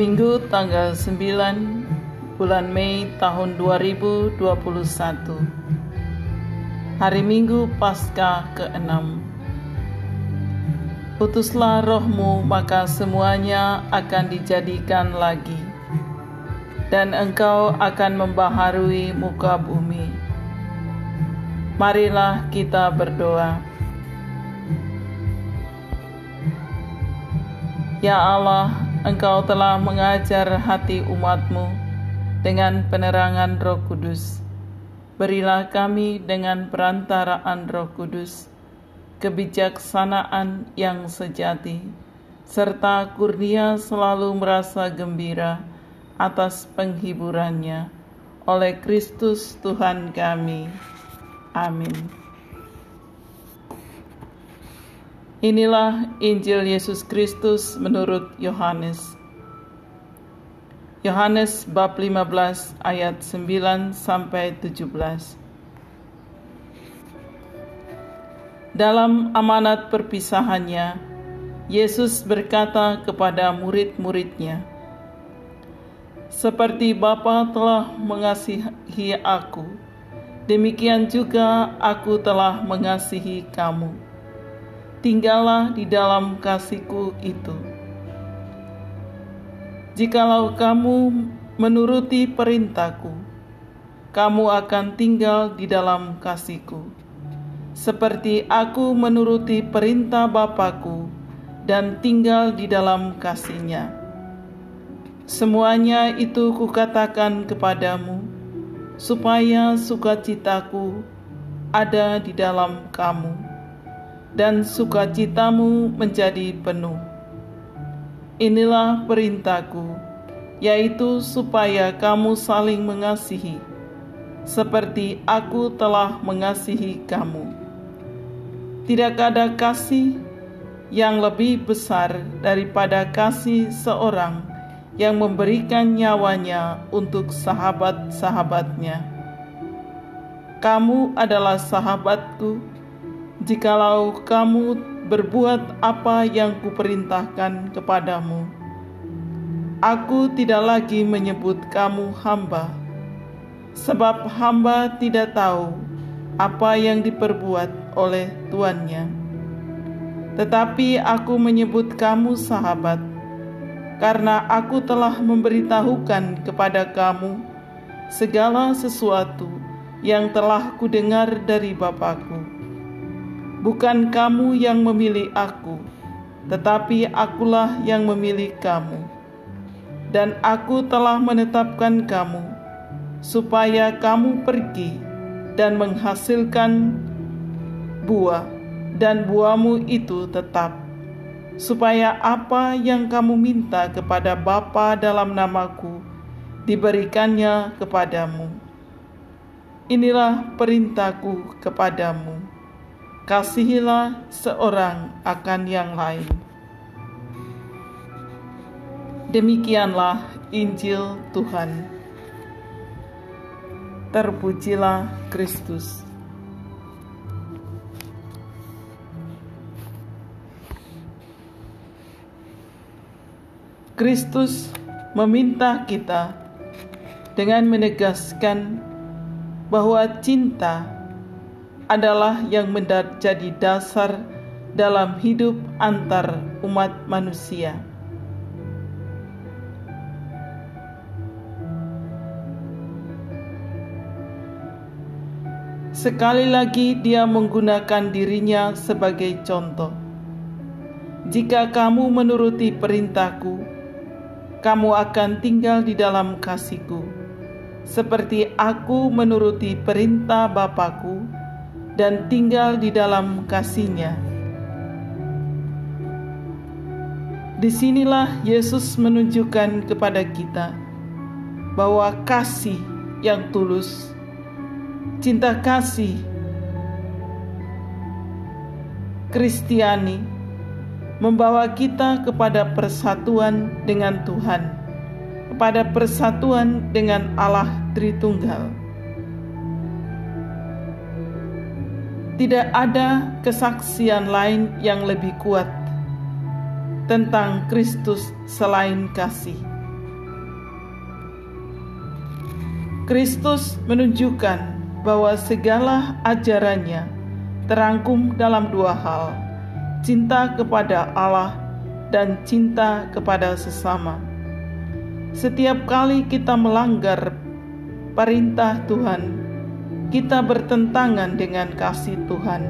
Minggu tanggal 9 bulan Mei tahun 2021 Hari Minggu Paskah ke-6 Putuslah rohmu maka semuanya akan dijadikan lagi. Dan engkau akan membaharui muka bumi. Marilah kita berdoa. Ya Allah, Engkau telah mengajar hati umatmu dengan penerangan roh kudus. Berilah kami dengan perantaraan roh kudus, kebijaksanaan yang sejati, serta kurnia selalu merasa gembira atas penghiburannya oleh Kristus Tuhan kami. Amin. Inilah Injil Yesus Kristus menurut Yohanes. Yohanes bab 15 ayat 9 sampai 17. Dalam amanat perpisahannya, Yesus berkata kepada murid-muridnya, Seperti Bapa telah mengasihi aku, demikian juga aku telah mengasihi kamu tinggallah di dalam kasihku itu. Jikalau kamu menuruti perintahku, kamu akan tinggal di dalam kasihku. Seperti aku menuruti perintah Bapakku dan tinggal di dalam kasihnya. Semuanya itu kukatakan kepadamu, supaya sukacitaku ada di dalam kamu dan sukacitamu menjadi penuh. Inilah perintahku, yaitu supaya kamu saling mengasihi, seperti aku telah mengasihi kamu. Tidak ada kasih yang lebih besar daripada kasih seorang yang memberikan nyawanya untuk sahabat-sahabatnya. Kamu adalah sahabatku jikalau kamu berbuat apa yang kuperintahkan kepadamu. Aku tidak lagi menyebut kamu hamba, sebab hamba tidak tahu apa yang diperbuat oleh tuannya. Tetapi aku menyebut kamu sahabat, karena aku telah memberitahukan kepada kamu segala sesuatu yang telah kudengar dari Bapakku Bukan kamu yang memilih aku, tetapi akulah yang memilih kamu. Dan aku telah menetapkan kamu, supaya kamu pergi dan menghasilkan buah, dan buahmu itu tetap, supaya apa yang kamu minta kepada Bapa dalam namaku, diberikannya kepadamu. Inilah perintahku kepadamu kasihilah seorang akan yang lain. Demikianlah Injil Tuhan. Terpujilah Kristus. Kristus meminta kita dengan menegaskan bahwa cinta adalah yang menjadi dasar dalam hidup antar umat manusia. Sekali lagi, dia menggunakan dirinya sebagai contoh. Jika kamu menuruti perintahku, kamu akan tinggal di dalam kasihku, seperti aku menuruti perintah Bapakku dan tinggal di dalam kasihnya. Di sinilah Yesus menunjukkan kepada kita bahwa kasih yang tulus, cinta kasih Kristiani membawa kita kepada persatuan dengan Tuhan, kepada persatuan dengan Allah Tritunggal. tidak ada kesaksian lain yang lebih kuat tentang Kristus selain kasih. Kristus menunjukkan bahwa segala ajarannya terangkum dalam dua hal: cinta kepada Allah dan cinta kepada sesama. Setiap kali kita melanggar perintah Tuhan, kita bertentangan dengan kasih Tuhan,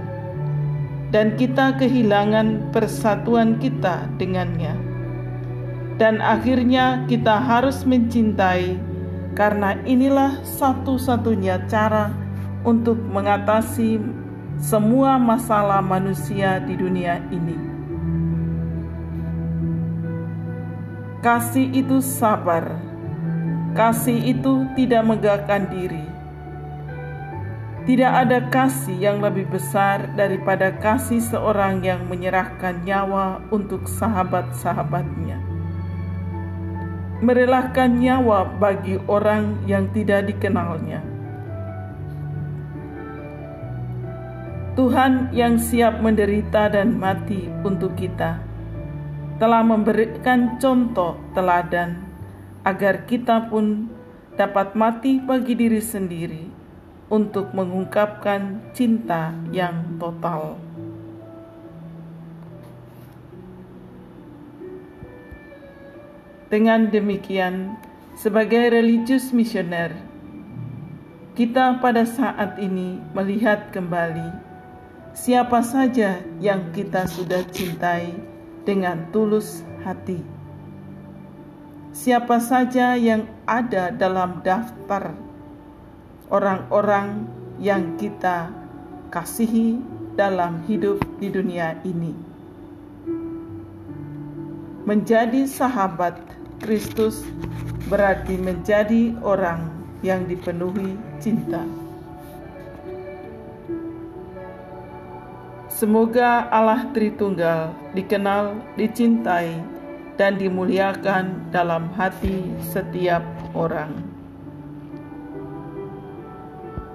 dan kita kehilangan persatuan kita dengannya. Dan akhirnya kita harus mencintai, karena inilah satu-satunya cara untuk mengatasi semua masalah manusia di dunia ini. Kasih itu sabar, kasih itu tidak megahkan diri tidak ada kasih yang lebih besar daripada kasih seorang yang menyerahkan nyawa untuk sahabat-sahabatnya. Merelakan nyawa bagi orang yang tidak dikenalnya. Tuhan yang siap menderita dan mati untuk kita telah memberikan contoh teladan agar kita pun dapat mati bagi diri sendiri untuk mengungkapkan cinta yang total. Dengan demikian, sebagai religius misioner, kita pada saat ini melihat kembali siapa saja yang kita sudah cintai dengan tulus hati. Siapa saja yang ada dalam daftar orang-orang yang kita kasihi dalam hidup di dunia ini. Menjadi sahabat Kristus berarti menjadi orang yang dipenuhi cinta. Semoga Allah Tritunggal dikenal, dicintai, dan dimuliakan dalam hati setiap orang.